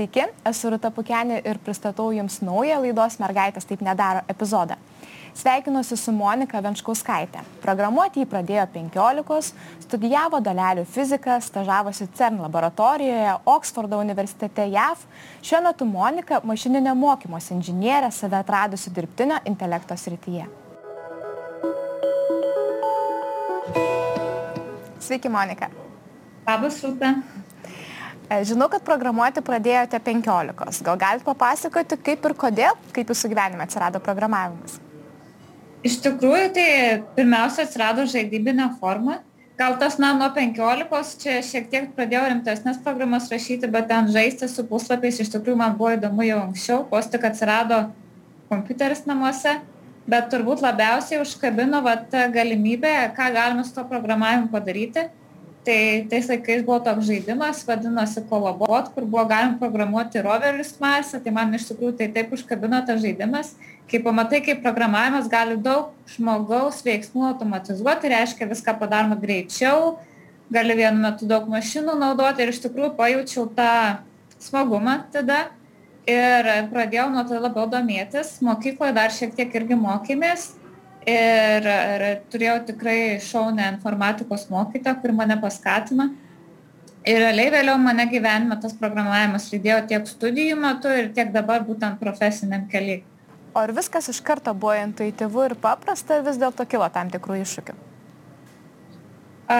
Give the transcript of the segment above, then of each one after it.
Sveiki, esu Ruta Pukenė ir pristatau Jums naują laidos Mergaitės taip nedaro epizodą. Sveikinuosi su Monika Venškauskaitė. Programuoti jį pradėjo 15, studijavo dalelių fiziką, stažavosi CERN laboratorijoje, Oksfordo universitete JAV. Šiuo metu Monika mašininio mokymosi inžinierė save atradusi dirbtinio intelekto srityje. Sveiki, Monika. Labas, Rūta. E, žinau, kad programuoti pradėjote 15. Gal galite papasakoti, kaip ir kodėl, kaip jūsų gyvenime atsirado programavimas? Iš tikrųjų, tai pirmiausia atsirado žaidybinė forma. Gal tas, na, nuo 15 čia šiek tiek pradėjau rimtesnės programas rašyti, bet ten žaisti su puslapiais iš tikrųjų man buvo įdomu jau anksčiau, pos tik atsirado kompiuteris namuose, bet turbūt labiausiai užkabino va, ta galimybė, ką galima su to programavimu padaryti tai tais laikais buvo toks žaidimas vadinosi kolabot kur buvo galima programuoti roverius marse tai man iš tikrųjų tai taip užkabino tas žaidimas. Kai pamatai kaip programavimas gali daug žmogaus veiksmų automatizuoti reiškia viską padaroma greičiau gali vienu metu daug mašinų naudoti ir iš tikrųjų pajaučiau tą smagumą tada. Ir pradėjau nuo to labiau domėtis. Mokykloj dar šiek tiek irgi mokėmės ir, ir turėjau tikrai šaunę informatikos mokytą, kur mane paskatino. Ir realiai vėliau mane gyvenime tas programavimas lydėjo tiek studijų metu ir tiek dabar būtent profesiniam keliui. O ar viskas iš karto buvo intuityvu ir paprasta, ar vis dėlto kilo tam tikrų iššūkių? A,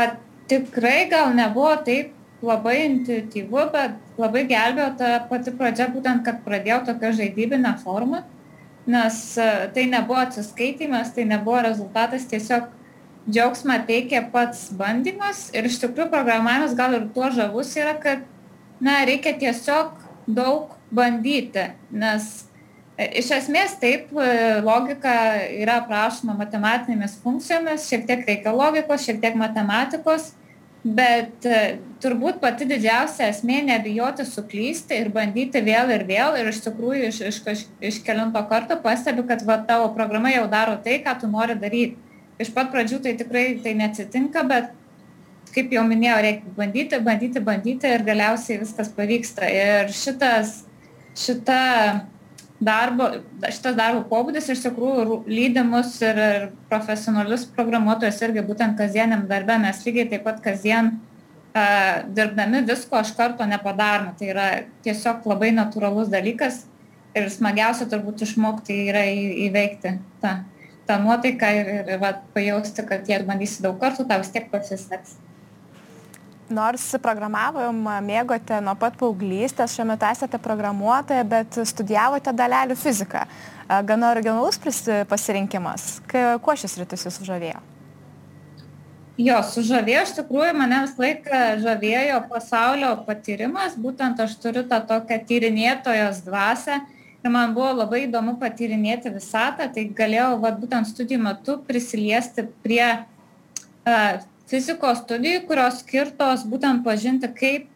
tikrai gal nebuvo taip labai intuityvu, bet labai gelbėjo ta pati pradžia, būtent, kad pradėjau tokią žaidybinę formą nes e, tai nebuvo atsiskaitimas, tai nebuvo rezultatas, tiesiog džiaugsmą teikia pats bandymas ir iš tikrųjų programavimas gal ir tuo žavus yra, kad na, reikia tiesiog daug bandyti, nes e, iš esmės taip e, logika yra aprašoma matematinėmis funkcijomis, šiek tiek reikia logikos, šiek tiek matematikos, bet e, turbūt pati didžiausia esmė nebijoti suklysti ir bandyti vėl ir vėl ir iš tikrųjų iš, iš, iš kelinto karto pastebiu, kad va, tavo programa jau daro tai, ką tu nori daryti. Iš pat pradžių tai tikrai tai neatsitinka, bet kaip jau minėjau, reikia bandyti, bandyti, bandyti ir galiausiai viskas pavyksta. Ir šitas, šita darbo šitas darbo pobūdis iš tikrųjų lydi mus ir, profesionalius programuotojus irgi būtent kasdieniam darbe. Mes lygiai taip pat kasdien uh, dirbdami visko iš karto nepadarome. Tai yra tiesiog labai natūralus dalykas ir smagiausia turbūt išmokti yra į, įveikti tą, tą nuotaiką ir, ir, va, pajausti, kad jei bandysi daug kartų, tau vis tiek pasiseks nors programavimą mėgote nuo pat paauglystės, šiuo metu esate programuotoja, bet studijavote dalelių fiziką. Gana originalus pasirinkimas. Kuo šis rytis jūs žavėjo? Jo, sužavėjo, iš tikrųjų mane visą laiką žavėjo pasaulio patyrimas, būtent aš turiu tą tokią tyrinėtojos dvasę ir man buvo labai įdomu patyrinėti visatą, tai galėjau vat, būtent studijų metu prisiliesti prie uh, fizikos studijų, kurios skirtos būtent pažinti, kaip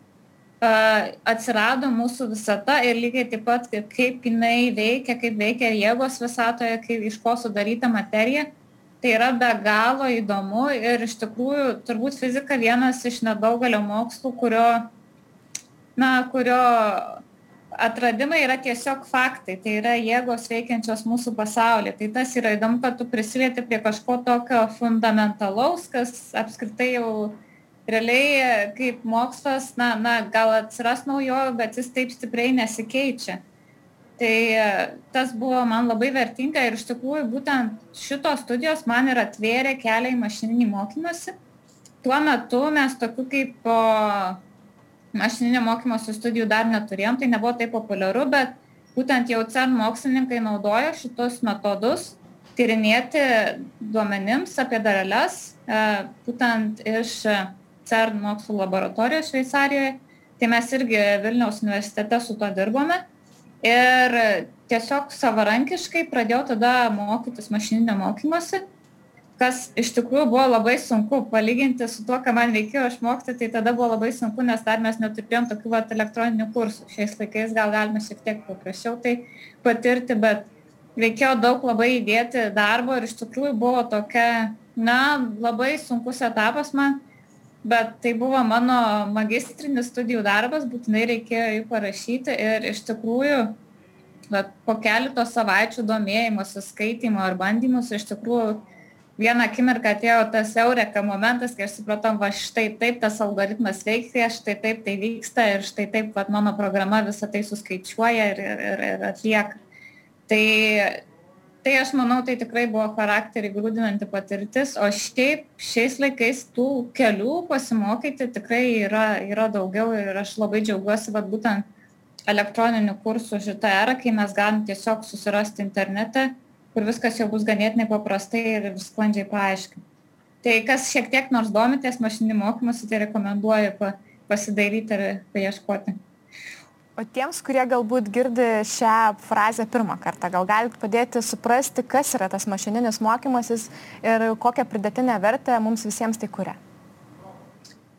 uh, atsirado mūsų visata ir lygiai taip pat, kaip jinai veikia, kaip veikia jėgos visatoje, kaip iš ko sudaryta materija. Tai yra be galo įdomu ir iš tikrųjų turbūt fizika vienas iš nedaugelio mokslų, kurio, na, kurio atradimai yra tiesiog faktai, tai yra jėgos veikiančios mūsų pasaulyje. Tai tas yra įdomu, kad tu prisilieti prie kažko tokio fundamentalaus, kas apskritai jau realiai kaip mokslas, na, na gal atsiras naujojo, bet jis taip stipriai nesikeičia. Tai tas buvo man labai vertinga ir iš tikrųjų būtent šitos studijos man ir atvėrė kelią į mašininį mokymasi. Tuo metu mes tokių kaip mašininio mokymosi studijų dar neturėjom, tai nebuvo taip populiaru, bet būtent jau CERN mokslininkai naudoja šitos metodus tyrinėti duomenims apie dareles, e, būtent iš CERN mokslo laboratorijos Šveicarijoje. Tai mes irgi Vilniaus universitete su to dirbome. Ir tiesiog savarankiškai pradėjau tada mokytis mašininio mokymosi kas iš tikrųjų buvo labai sunku palyginti su tuo, ką man reikėjo išmokti, tai tada buvo labai sunku, nes dar mes neturėjom tokių vat, elektroninių kursų. Šiais laikais gal galime šiek tiek paprasčiau tai patirti, bet reikėjo daug labai įdėti darbo ir iš tikrųjų buvo tokia, na, labai sunkus etapas man. bet tai buvo mano magistrinis studijų darbas, būtinai reikėjo jį parašyti ir iš tikrųjų bet po keletos savaičių domėjimosi, skaitimo ar bandymus iš tikrųjų vieną akimirką atėjo tas eureka momentas, kai aš supratau, va štai taip tas algoritmas veikia, štai taip tai vyksta ir štai taip va, mano programa visą tai suskaičiuoja ir, ir, ir atlieka. Tai tai aš manau tai tikrai buvo charakterį grūdinanti patirtis o šiaip šiais laikais tų kelių pasimokyti tikrai yra yra daugiau ir aš labai džiaugiuosi vat būtent elektroninių kursų šita era kai mes galim tiesiog susirasti internete kur viskas jau bus ganėtinai paprastai ir sklandžiai paaiškinta. Tai kas šiek tiek nors domitės mašininiu mokymusi tai rekomenduoju pa pasidairyti ir paieškoti. O tiems, kurie galbūt girdi šią frazę pirmą kartą, gal galite padėti suprasti, kas yra tas mašininis mokymasis ir kokią pridėtinę vertę mums visiems tai kuria?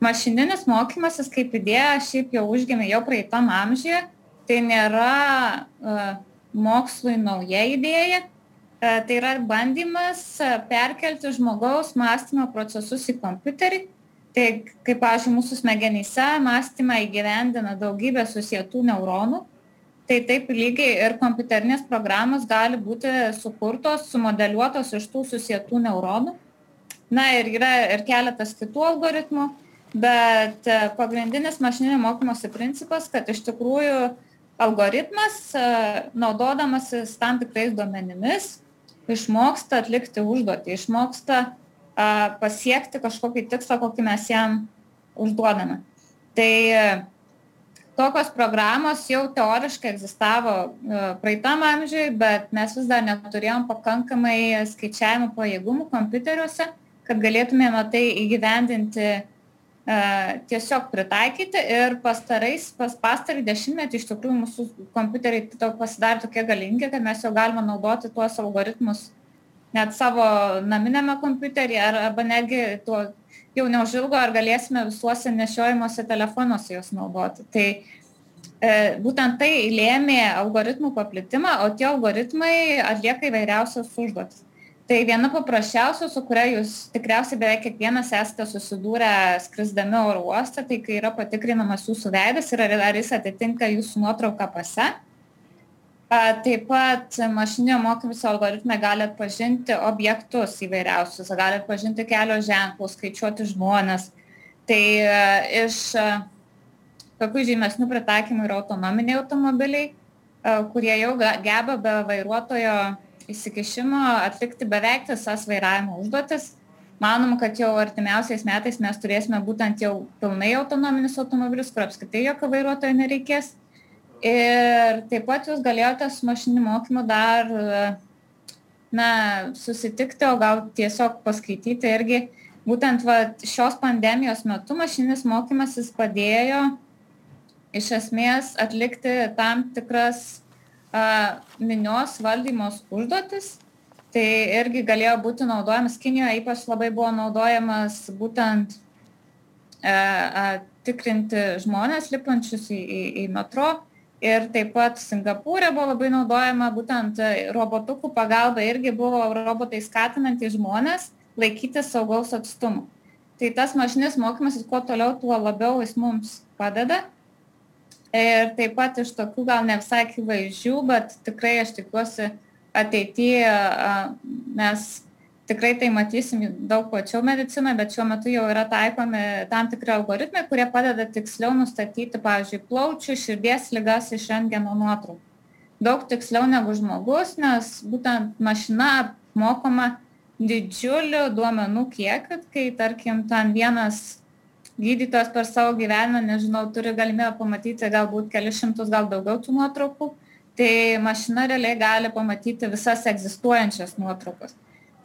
Mašininis mokymasis kaip idėja šiaip jau užgimė jau praeitam amžiuje, tai nėra uh, mokslui nauja idėja, tai yra bandymas perkelti žmogaus mąstymo procesus į kompiuterį. Tai kaip pavyzdžiui mūsų smegenyse mąstymą įgyvendina daugybė susietų neuronų. Tai taip lygiai ir kompiuterinės programos gali būti sukurtos sumodeliuotos iš tų susietų neuronų. Na ir yra ir keletas kitų algoritmų bet e, pagrindinis mašininio mokymosi principas kad iš tikrųjų algoritmas e, naudodamasis tam tikrais duomenimis išmoksta atlikti užduotį išmoksta a, pasiekti kažkokį tikslą, kokį mes jam užduodame. Tai tokios programos jau teoriškai egzistavo praeitam amžiui, bet mes vis dar neturėjom pakankamai skaičiavimo pajėgumų kompiuteriuose, kad galėtumėme tai įgyvendinti tiesiog pritaikyti ir pastarais, pas pastarį dešimtmetį iš tikrųjų mūsų kompiuteriai to pasidarė tokie galingi, kad mes jau galime naudoti tuos algoritmus net savo naminiame kompiuteryje ar, arba netgi tuo jau neužilgo ar galėsime visuose nešiojimuose telefonuose juos naudoti. Tai e, būtent tai lėmė algoritmų paplitimą, o tie algoritmai atlieka įvairiausias užduotis. Tai viena paprasčiausia, su kuria jūs tikriausiai beveik kiekvienas esate susidūrę skrisdami oro uostą, tai kai yra patikrinamas jūsų veidas ir ar, ar jis atitinka jūsų nuotrauką pase. Taip pat mašininio mokymosi algoritmai gali atpažinti objektus įvairiausius, gali atpažinti kelio ženklus, skaičiuoti žmonės. Tai e, iš e, tokių žymesnių pritaikymų yra autonominiai automobiliai, e, kurie jau geba be vairuotojo įsikišimo atlikti beveik visas vairavimo užduotis. Manom, kad jau artimiausiais metais mes turėsime būtent jau pilnai autonominius automobilius, kur apskritai jokio vairuotojo nereikės ir taip pat jūs galėjote su mašininiu mokymu dar na, susitikti, o gal tiesiog paskaityti irgi. Būtent va, šios pandemijos metu mašininis mokymasis padėjo iš esmės atlikti tam tikras minios valdymos užduotis. Tai irgi galėjo būti naudojamas Kinijoje, ypač labai buvo naudojamas būtent a, a, tikrinti žmonės lipančius į, į, į metro ir taip pat singapūre buvo labai naudojama būtent e, robotukų pagalba irgi buvo robotai skatinantys žmones laikytis saugaus atstumo. Tai tas mašininis mokymasis, kuo toliau, tuo labiau jis mums padeda. Ir taip pat iš tokių gal ne visai akivaizdžių, bet tikrai aš tikiuosi ateityje mes tikrai tai matysim daug plačiau medicinoj bet šiuo metu jau yra taikomi tam tikri algoritmai kurie padeda tiksliau nustatyti pavyzdžiui plaučių širdies ligas iš rentgeno nuotraukų. Daug tiksliau negu žmogus nes būtent mašina apmokoma didžiuliu duomenų kiekiu kai tarkim ten vienas gydytojas per savo gyvenimą nežinau turi galimybę pamatyti galbūt kelis šimtus gal daugiau tų nuotraukų tai mašina realiai gali pamatyti visas egzistuojančias nuotraukas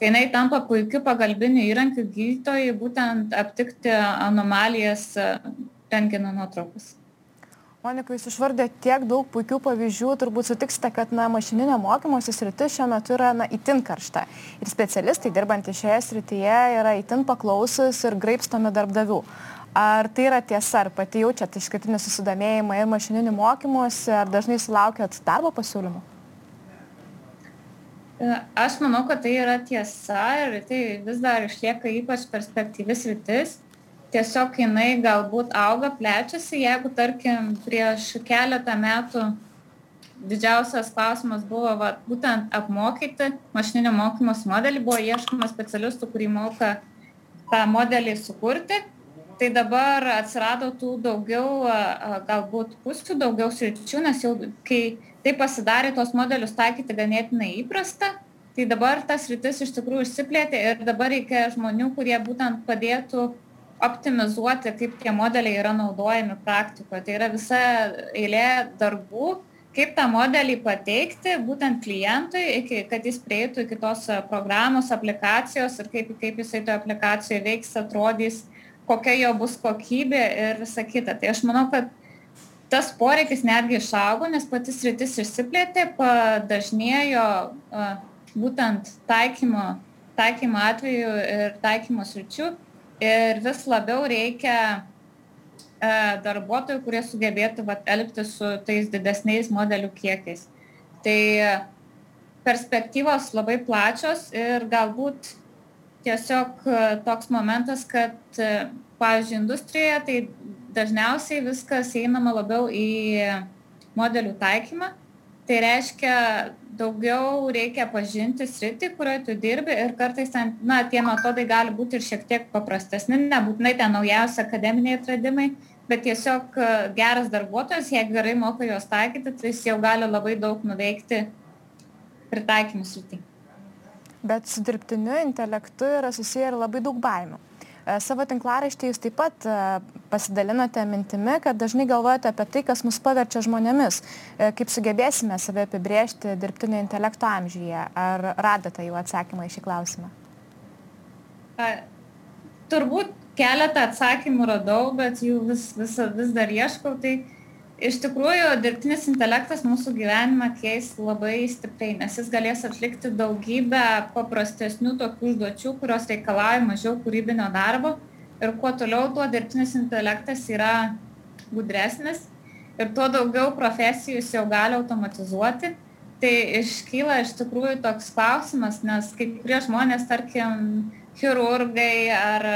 tai jinai tampa puikiu pagalbiniu įrankiu gydytojui būtent aptikti anomalijas e, rentgeno nuotraukas. Monika, jūs išvardėte tiek daug puikių pavyzdžių, turbūt sutiksite, kad na, mašininio mokymosi sritis šiuo metu yra na, itin karšta. Ir specialistai dirbantys šioje srityje yra itin paklausus ir graipstomi darbdavių. Ar tai yra tiesa, ar pati jaučiate išskirtinį susidomėjimą ir mašininiu mokymuose, ar dažnai sulaukiat darbo pasiūlymų? Aš manau, kad tai yra tiesa ir tai vis dar išlieka ypač perspektyvis rytis. tiesiog jinai galbūt auga, plečiasi, jeigu, tarkim, prieš keletą metų didžiausias klausimas buvo va, būtent apmokyti mašininio mokymosi modelį, buvo ieškoma specialistų, kurį moka tą modelį sukurti. Tai dabar atsirado tų daugiau, galbūt pusių, daugiau sričių, nes jau kai tai pasidarė tos modelius taikyti ganėtinai įprasta, tai dabar tas rytis iš tikrųjų išsiplėtė ir dabar reikia žmonių, kurie būtent padėtų optimizuoti, kaip tie modeliai yra naudojami praktikoje. Tai yra visa eilė darbų, kaip tą modelį pateikti būtent klientui, iki, kad jis prieitų iki tos programos, aplikacijos ir kaip, kaip jisai toje aplikacijoje veiks, atrodys, kokia jo bus kokybė ir visa kita. Tai aš manau, kad tas poreikis netgi išaugo, nes pati sritis išsiplėtė, padažnėjo būtent taikymo, taikymo atveju ir taikymo sričių ir vis labiau reikia darbuotojų, kurie sugebėtų vat, elgtis su tais didesniais modelių kiekiais. Tai perspektyvos labai plačios ir galbūt tiesiog e, toks momentas, kad, e, pavyzdžiui, industrijoje tai dažniausiai viskas einama labiau į modelių taikymą. Tai reiškia, daugiau reikia pažinti sritį, kurioje tu dirbi ir kartais ten, na, tie metodai gali būti ir šiek tiek paprastesni, nebūtinai ten naujausi akademiniai atradimai, bet tiesiog e, geras darbuotojas, jeigu gerai moka juos taikyti, tai jis jau gali labai daug nuveikti pritaikymų srity. Bet su dirbtiniu intelektu yra susiję ir labai daug baimių. E, savo tinklaraštį jūs taip pat e, pasidalinote mintimi, kad dažnai galvojate apie tai, kas mus paverčia žmonėmis. Kaip sugebėsime save apibriežti dirbtinio intelekto amžyje? Ar radote jau atsakymą į šį klausimą? Turbūt keletą atsakymų radau, bet jų vis, vis, vis dar ieškau. Tai iš tikrųjų dirbtinis intelektas mūsų gyvenimą keis labai stipriai, nes jis galės atlikti daugybę paprastesnių tokių užduočių, kurios reikalauja mažiau kūrybinio darbo. Ir kuo toliau, tuo dirbtinis intelektas yra gudresnis ir tuo daugiau profesijų jis jau gali automatizuoti. Tai iškyla iš tikrųjų toks klausimas, nes kai kurie žmonės, tarkim, chirurgai ar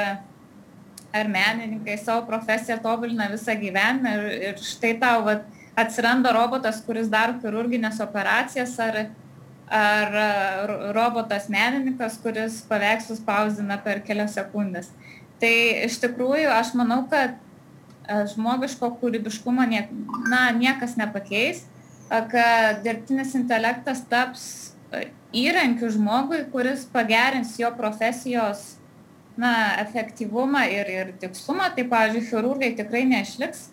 ar menininkai savo profesiją tobulina visą gyvenimą ir, ir štai tau vat, atsiranda robotas, kuris daro chirurginės operacijas ar, ar robotas menininkas, kuris paveikslus spausdina per kelias sekundės. Tai iš tikrųjų aš manau, kad žmogiško kūrybiškumo niek, na, niekas nepakeis, kad dirbtinis intelektas taps įrankiu žmogui, kuris pagerins jo profesijos na, efektyvumą ir, ir tikslumą, tai, pavyzdžiui, chirurgai tikrai neišliks,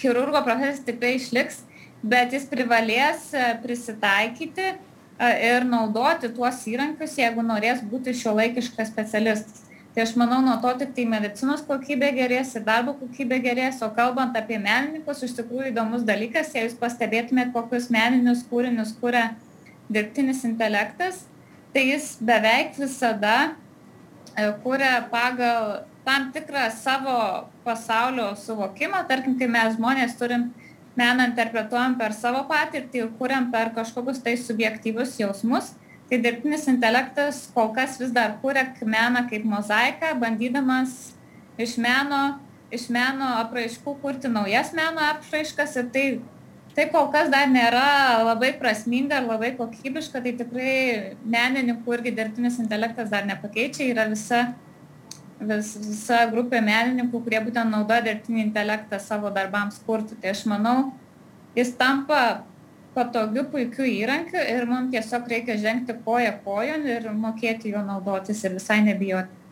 chirurgo profesija tikrai išliks, bet jis privalės e, prisitaikyti e, ir naudoti tuos įrankius, jeigu norės būti šio laikiškas specialistas. Tai aš manau, nuo to tik tai medicinos kokybė gerės ir darbo kokybė gerės, o kalbant apie menininkus, iš tikrųjų įdomus dalykas, jei jūs pastebėtumėt, kokius meninius kūrinius kūrė dirbtinis intelektas, tai jis beveik visada kuria pagal tam tikrą savo pasaulio suvokimą. Tarkim, kai mes žmonės turim meną interpretuojam per savo patirtį ir kuriam per kažkokius tai subjektyvius jausmus, tai dirbtinis intelektas kol kas vis dar kuria meną kaip mozaiką, bandydamas iš meno, iš meno apraiškų kurti naujas meno apraiškas ir tai tai kol kas dar nėra labai prasminga ir labai kokybiška, tai tikrai menininkų irgi dirbtinis intelektas dar nepakeičia, yra visa, vis, visa grupė menininkų, kurie būtent naudoja dirbtinį intelektą savo darbams kurti. Tai aš manau, jis tampa patogiu, puikiu įrankiu ir mums tiesiog reikia žengti koją kojon ir mokėti juo naudotis ir visai nebijoti.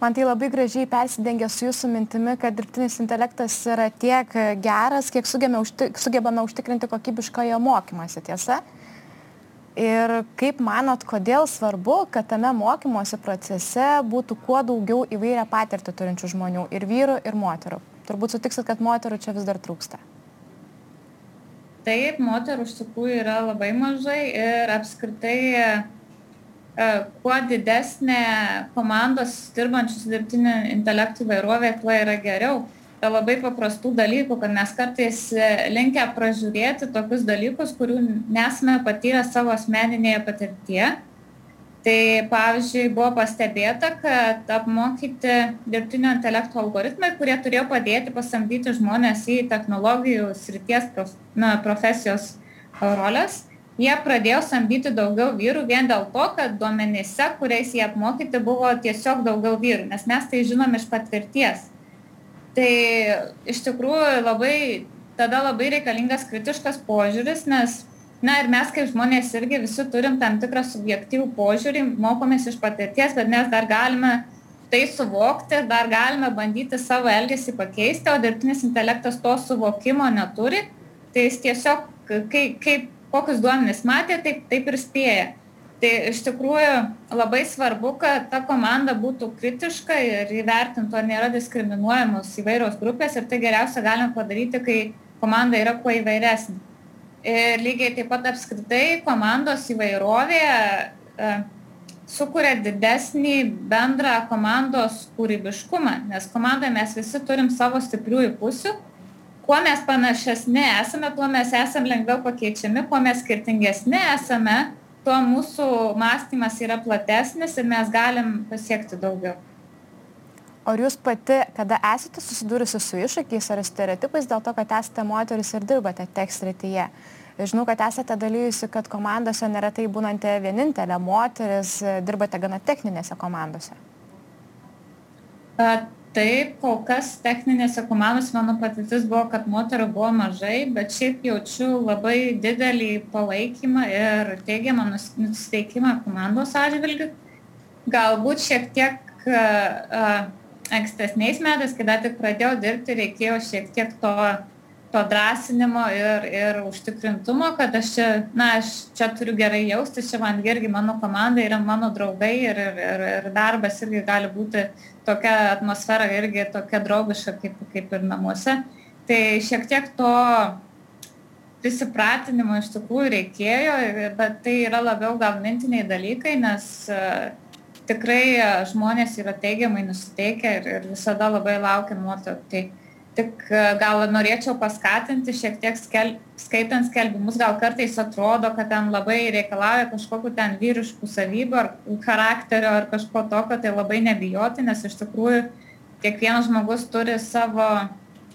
Man tai labai gražiai persidengia su jūsų mintimi, kad dirbtinis intelektas yra tiek geras, kiek sugebame, užtik, sugebame užtikrinti kokybišką jo mokymasi, tiesa? Ir kaip manot, kodėl svarbu, kad tame mokymosi procese būtų kuo daugiau įvairią patirtį turinčių žmonių, ir vyrų, ir moterų? Turbūt sutiksit, kad moterų čia vis dar trūksta. Taip, moterų iš tikrųjų yra labai mažai ir apskritai kuo didesnė komandos dirbančių su dirbtiniu intelektu įvairovė, tuo yra geriau. Tai labai paprastų dalykų, kad mes kartais e, linkę pražiūrėti tokius dalykus, kurių nesame patyrę savo asmeninėje patirtyje. Tai pavyzdžiui, buvo pastebėta, kad apmokyti dirbtinio intelekto algoritmai, kurie turėjo padėti pasamdyti žmonės į technologijų srities prof, na, profesijos rolės, jie pradėjo samdyti daugiau vyrų vien dėl to, kad duomenyse, kuriais jie apmokyti, buvo tiesiog daugiau vyrų, nes mes tai žinom iš patirties. Tai iš tikrųjų labai tada labai reikalingas kritiškas požiūris, nes, na ir mes kaip žmonės irgi visi turim tam tikrą subjektyvų požiūrį, mokomės iš patirties, bet mes dar galime tai suvokti, dar galime bandyti savo elgesį pakeisti, o dirbtinis intelektas to suvokimo neturi, tai jis tiesiog, kaip, kaip, kokius duomenis matė, taip, taip ir spėja. Tai iš tikrųjų labai svarbu, kad ta komanda būtų kritiška ir įvertintų, ar nėra diskriminuojamos įvairios grupės ir tai geriausia galima padaryti, kai komanda yra kuo įvairesnė. Ir lygiai taip pat apskritai komandos įvairovė e, sukuria didesnį bendrą komandos kūrybiškumą, nes komandoje mes visi turim savo stipriųjų pusių. Kuo mes panašesni esame, tuo mes esame lengviau pakeičiami, kuo mes skirtingesni esame, tuo mūsų mąstymas yra platesnis ir mes galim pasiekti daugiau. O ar jūs pati, kada esate susidūrusi su iššūkiais ar stereotipais dėl to, kad esate moteris ir dirbate tekstrityje? Žinau, kad esate dalyjusi, kad komandose neretai būnate vienintelė moteris, dirbate gana techninėse komandose. A, taip, kol kas techninėse komandose mano patirtis buvo, kad moterų buvo mažai, bet šiaip jaučiu labai didelį palaikymą ir teigiamą nusiteikimą komandos atžvilgių. Galbūt šiek tiek ankstesniais metais, kai dar tik pradėjau dirbti, reikėjo šiek tiek to, to drąsinimo ir, ir užtikrintumo, kad aš čia, na, aš čia turiu gerai jaustis, čia man irgi mano komanda yra mano draugai ir, ir, ir, ir darbas irgi gali būti tokia atmosfera irgi tokia draugiška kaip, kaip ir namuose. Tai šiek tiek to prisipratinimo iš tikrųjų reikėjo, bet tai yra labiau gal mintiniai dalykai, nes uh, tikrai e, žmonės yra teigiamai nusiteikę ir, ir visada labai laukia nuotraukų. Tai tik e, gal norėčiau paskatinti šiek tiek skel, skaitant skelbimus, gal kartais atrodo, kad ten labai reikalauja kažkokiu ten vyriškų savybių ar charakterio ar kažko tokio, tai labai nebijoti, nes iš tikrųjų kiekvienas žmogus turi savo,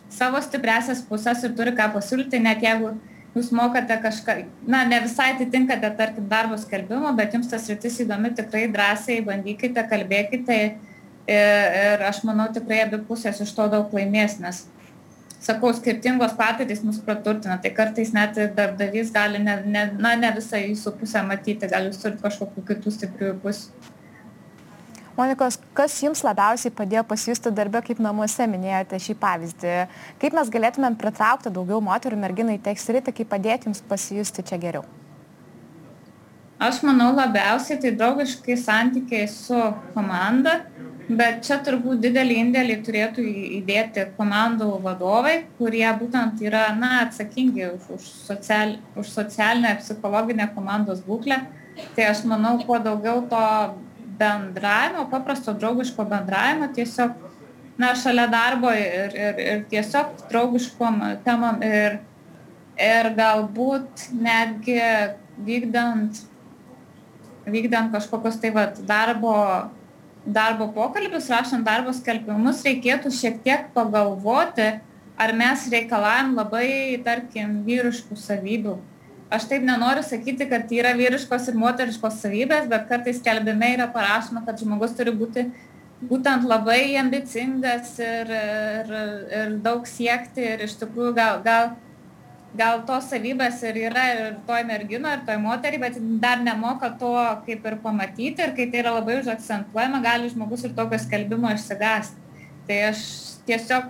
savo stipresias pusės ir turi ką pasiūlyti, net jeigu jūs mokate kažką, na, ne visai atitinkate, tarkim, darbo skelbimo, bet jums tas rytis įdomi, tikrai drąsiai bandykite, kalbėkite ir, ir aš manau, tikrai abi pusės iš to daug laimės, nes, sakau, skirtingos patirtys mus praturtina, tai kartais net darbdavys gali ne, ne, na, ne visą jūsų pusę matyti, gal jūs turite kažkokių kitų stiprių pusių. Monikos, kas jums labiausiai padėjo pasijusti darbę, kaip namuose minėjote šį pavyzdį? Kaip mes galėtumėm pritraukti daugiau moterų merginų į tekstiritį, kaip padėti jums pasijusti čia geriau? Aš manau labiausiai tai draugiškai santykiai su komanda, bet čia turbūt didelį indėlį turėtų įdėti komandų vadovai, kurie būtent yra na, atsakingi už, už, social, už socialinę psichologinę komandos būklę. Tai aš manau, kuo daugiau to bendravimo, paprasto draugiško bendravimo, tiesiog, na, šalia darbo ir, ir, ir tiesiog draugiškom temam ir, ir galbūt netgi vykdant, vykdant kažkokius tai vat, darbo, darbo pokalbius, rašant darbo skelbimus, reikėtų šiek tiek pagalvoti, ar mes reikalavim labai, tarkim, vyriškų savybių. Aš taip nenoriu sakyti, kad yra vyriškos ir moteriškos savybės, bet kartais kelbime yra parašoma, kad žmogus turi būti būtent labai ambicingas ir, ir, ir daug siekti ir iš tikrųjų gal, gal, gal tos savybės ir yra ir toj mergino, ir toj moteriai, bet dar nemoka to kaip ir pamatyti ir kai tai yra labai užakcentuojama, gali žmogus ir tokio skelbimo išsigasti. Tai aš tiesiog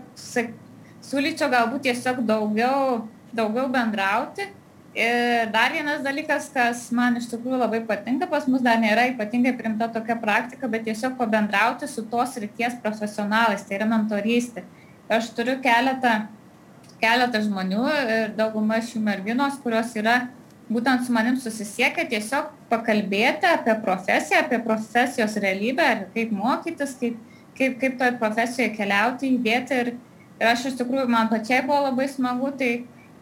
siūlyčiau galbūt tiesiog daugiau, daugiau bendrauti Ir dar vienas dalykas, kas man iš tikrųjų labai patinka, pas mus dar nėra ypatingai primta tokia praktika, bet tiesiog pabendrauti su tos ryties profesionalais, tai yra mentorystė. Aš turiu keletą, keletą žmonių ir dauguma šių merginos, kurios yra būtent su manim susisiekę, tiesiog pakalbėti apie profesiją, apie profesijos realybę, kaip mokytis, kaip, kaip, kaip toj profesijoje keliauti, judėti. Ir, ir aš iš tikrųjų, man pačiai buvo labai smagu, tai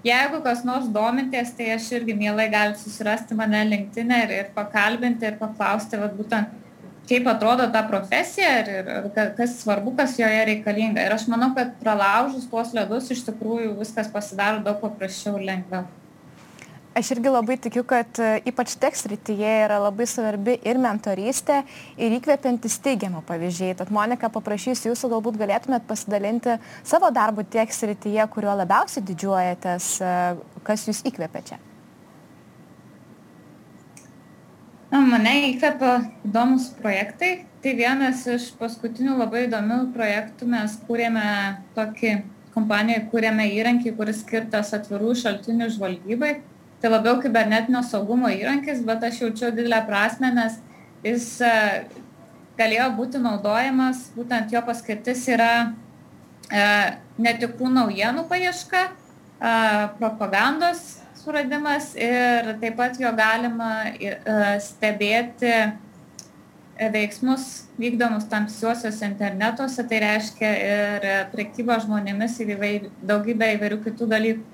jeigu kas nors domitės, tai aš irgi mielai galiu susirasti mane LinkedIn ir, ir pakalbinti ir paklausti, vat, būtent, kaip atrodo ta profesija ir, ir, kas svarbu, kas joje reikalinga. Ir aš manau, kad pralaužus tuos ledus iš tikrųjų viskas pasidaro daug paprasčiau ir lengviau. Aš irgi labai tikiu, kad e, ypač tekst rytyje yra labai svarbi ir mentorystė, ir įkvepiantis teigiamų pavyzdžiai. Tad Monika, paprašysiu jūsų, galbūt galėtumėt pasidalinti savo darbu tekst rytyje, kuriuo labiausiai didžiuojatės, e, kas jūs įkvepia čia. Na, mane įkvepia įdomus projektai. Tai vienas iš paskutinių labai įdomių projektų mes kūrėme tokį kompaniją, kūrėme įrankį, kuris skirtas atvirų šaltinių žvalgybai tai labiau kibernetinio saugumo įrankis, bet aš jaučiu didelę prasme, nes jis e, galėjo būti naudojamas, būtent jo paskirtis yra e, netikrų naujienų paieška, e, propagandos suradimas ir taip pat jo galima e, stebėti veiksmus vykdomus tamsiuosiuose internetuose, tai reiškia ir prekybą žmonėmis ir įvair, daugybę įvairių kitų dalykų.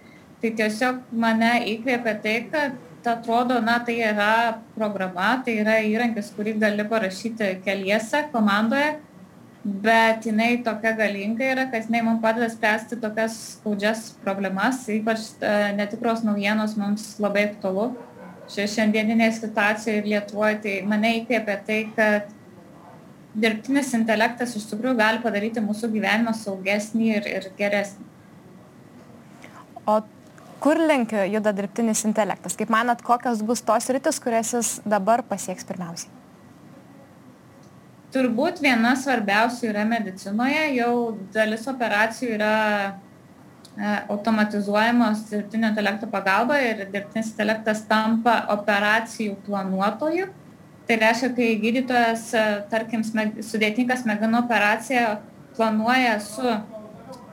Tai tiesiog mane įkvėpė tai, kad atrodo, na, tai yra programa, tai yra įrankis, kurį gali parašyti keliese komandoje, bet jinai tokia galinga yra, kad jinai mums padeda spręsti tokias skaudžias problemas, ypač e, netikros naujienos mums labai aktualu. Šiandieninėje situacijoje ir Lietuvoje, tai mane įkvėpė tai, kad dirbtinis intelektas iš tikrųjų gali padaryti mūsų gyvenimą saugesnį ir, ir geresnį. O kur link juda dirbtinis intelektas? Kaip manat, kokios bus tos rytis, kurias jis dabar pasieks pirmiausiai? Turbūt viena svarbiausių yra medicinoje, jau dalis operacijų yra e, automatizuojamos dirbtinio intelekto pagalba ir dirbtinis intelektas tampa operacijų planuotojų. Tai reiškia, kai gydytojas, e, tarkim, sudėtinga smegenų operacija planuoja su,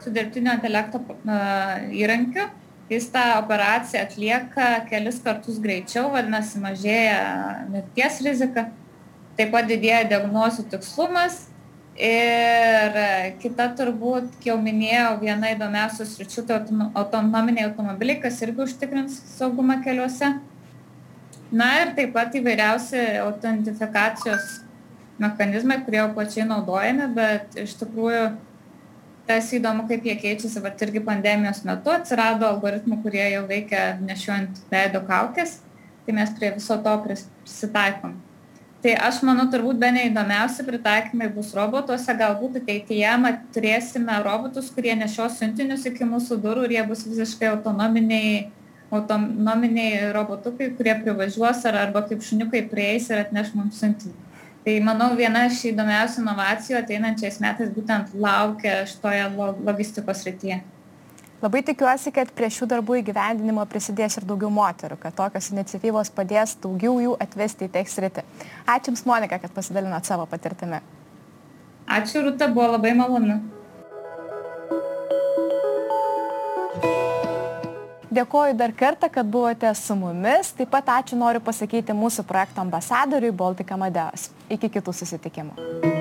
su dirbtinio intelekto uh, įrankiu, jis tą operaciją atlieka kelis kartus greičiau, vadinasi, mažėja mirties rizika, taip pat didėja diagnozių tikslumas. Ir kita turbūt, jau minėjau, viena įdomiausių sričių tai autonominiai automobiliai, kas irgi užtikrins saugumą keliuose. Na ir taip pat įvairiausi autentifikacijos mechanizmai, kurie jau plačiai naudojami, bet iš tikrųjų tas įdomu, kaip jie keičiasi, bet irgi pandemijos metu atsirado algoritmų, kurie jau veikia nešiojant veido kaukės, tai mes prie viso to prisitaikom. Tai aš manau, turbūt be neįdomiausi pritaikymai bus robotuose, galbūt ateityje turėsime robotus, kurie nešios siuntinius iki mūsų durų ir jie bus visiškai autonominiai, autonominiai robotukai, kurie privažiuos ar, arba kaip šuniukai prieis ir atneš mums siuntinį tai manau viena iš įdomiausių inovacijų ateinančiais metais būtent laukia šitoje logistikos srityje. Labai tikiuosi, kad prie šių darbų įgyvendinimo prisidės ir daugiau moterų, kad tokios iniciatyvos padės daugiau jų atvesti į tekst rytį. Ačiū Jums, Monika, kad pasidalinot savo patirtimi. Ačiū, Rūta, buvo labai malonu. Dėkoju dar kartą, kad buvote su mumis. Taip pat ačiū noriu pasakyti mūsų projekto ambasadoriui Baltic Amadeus. Iki kitų susitikimų.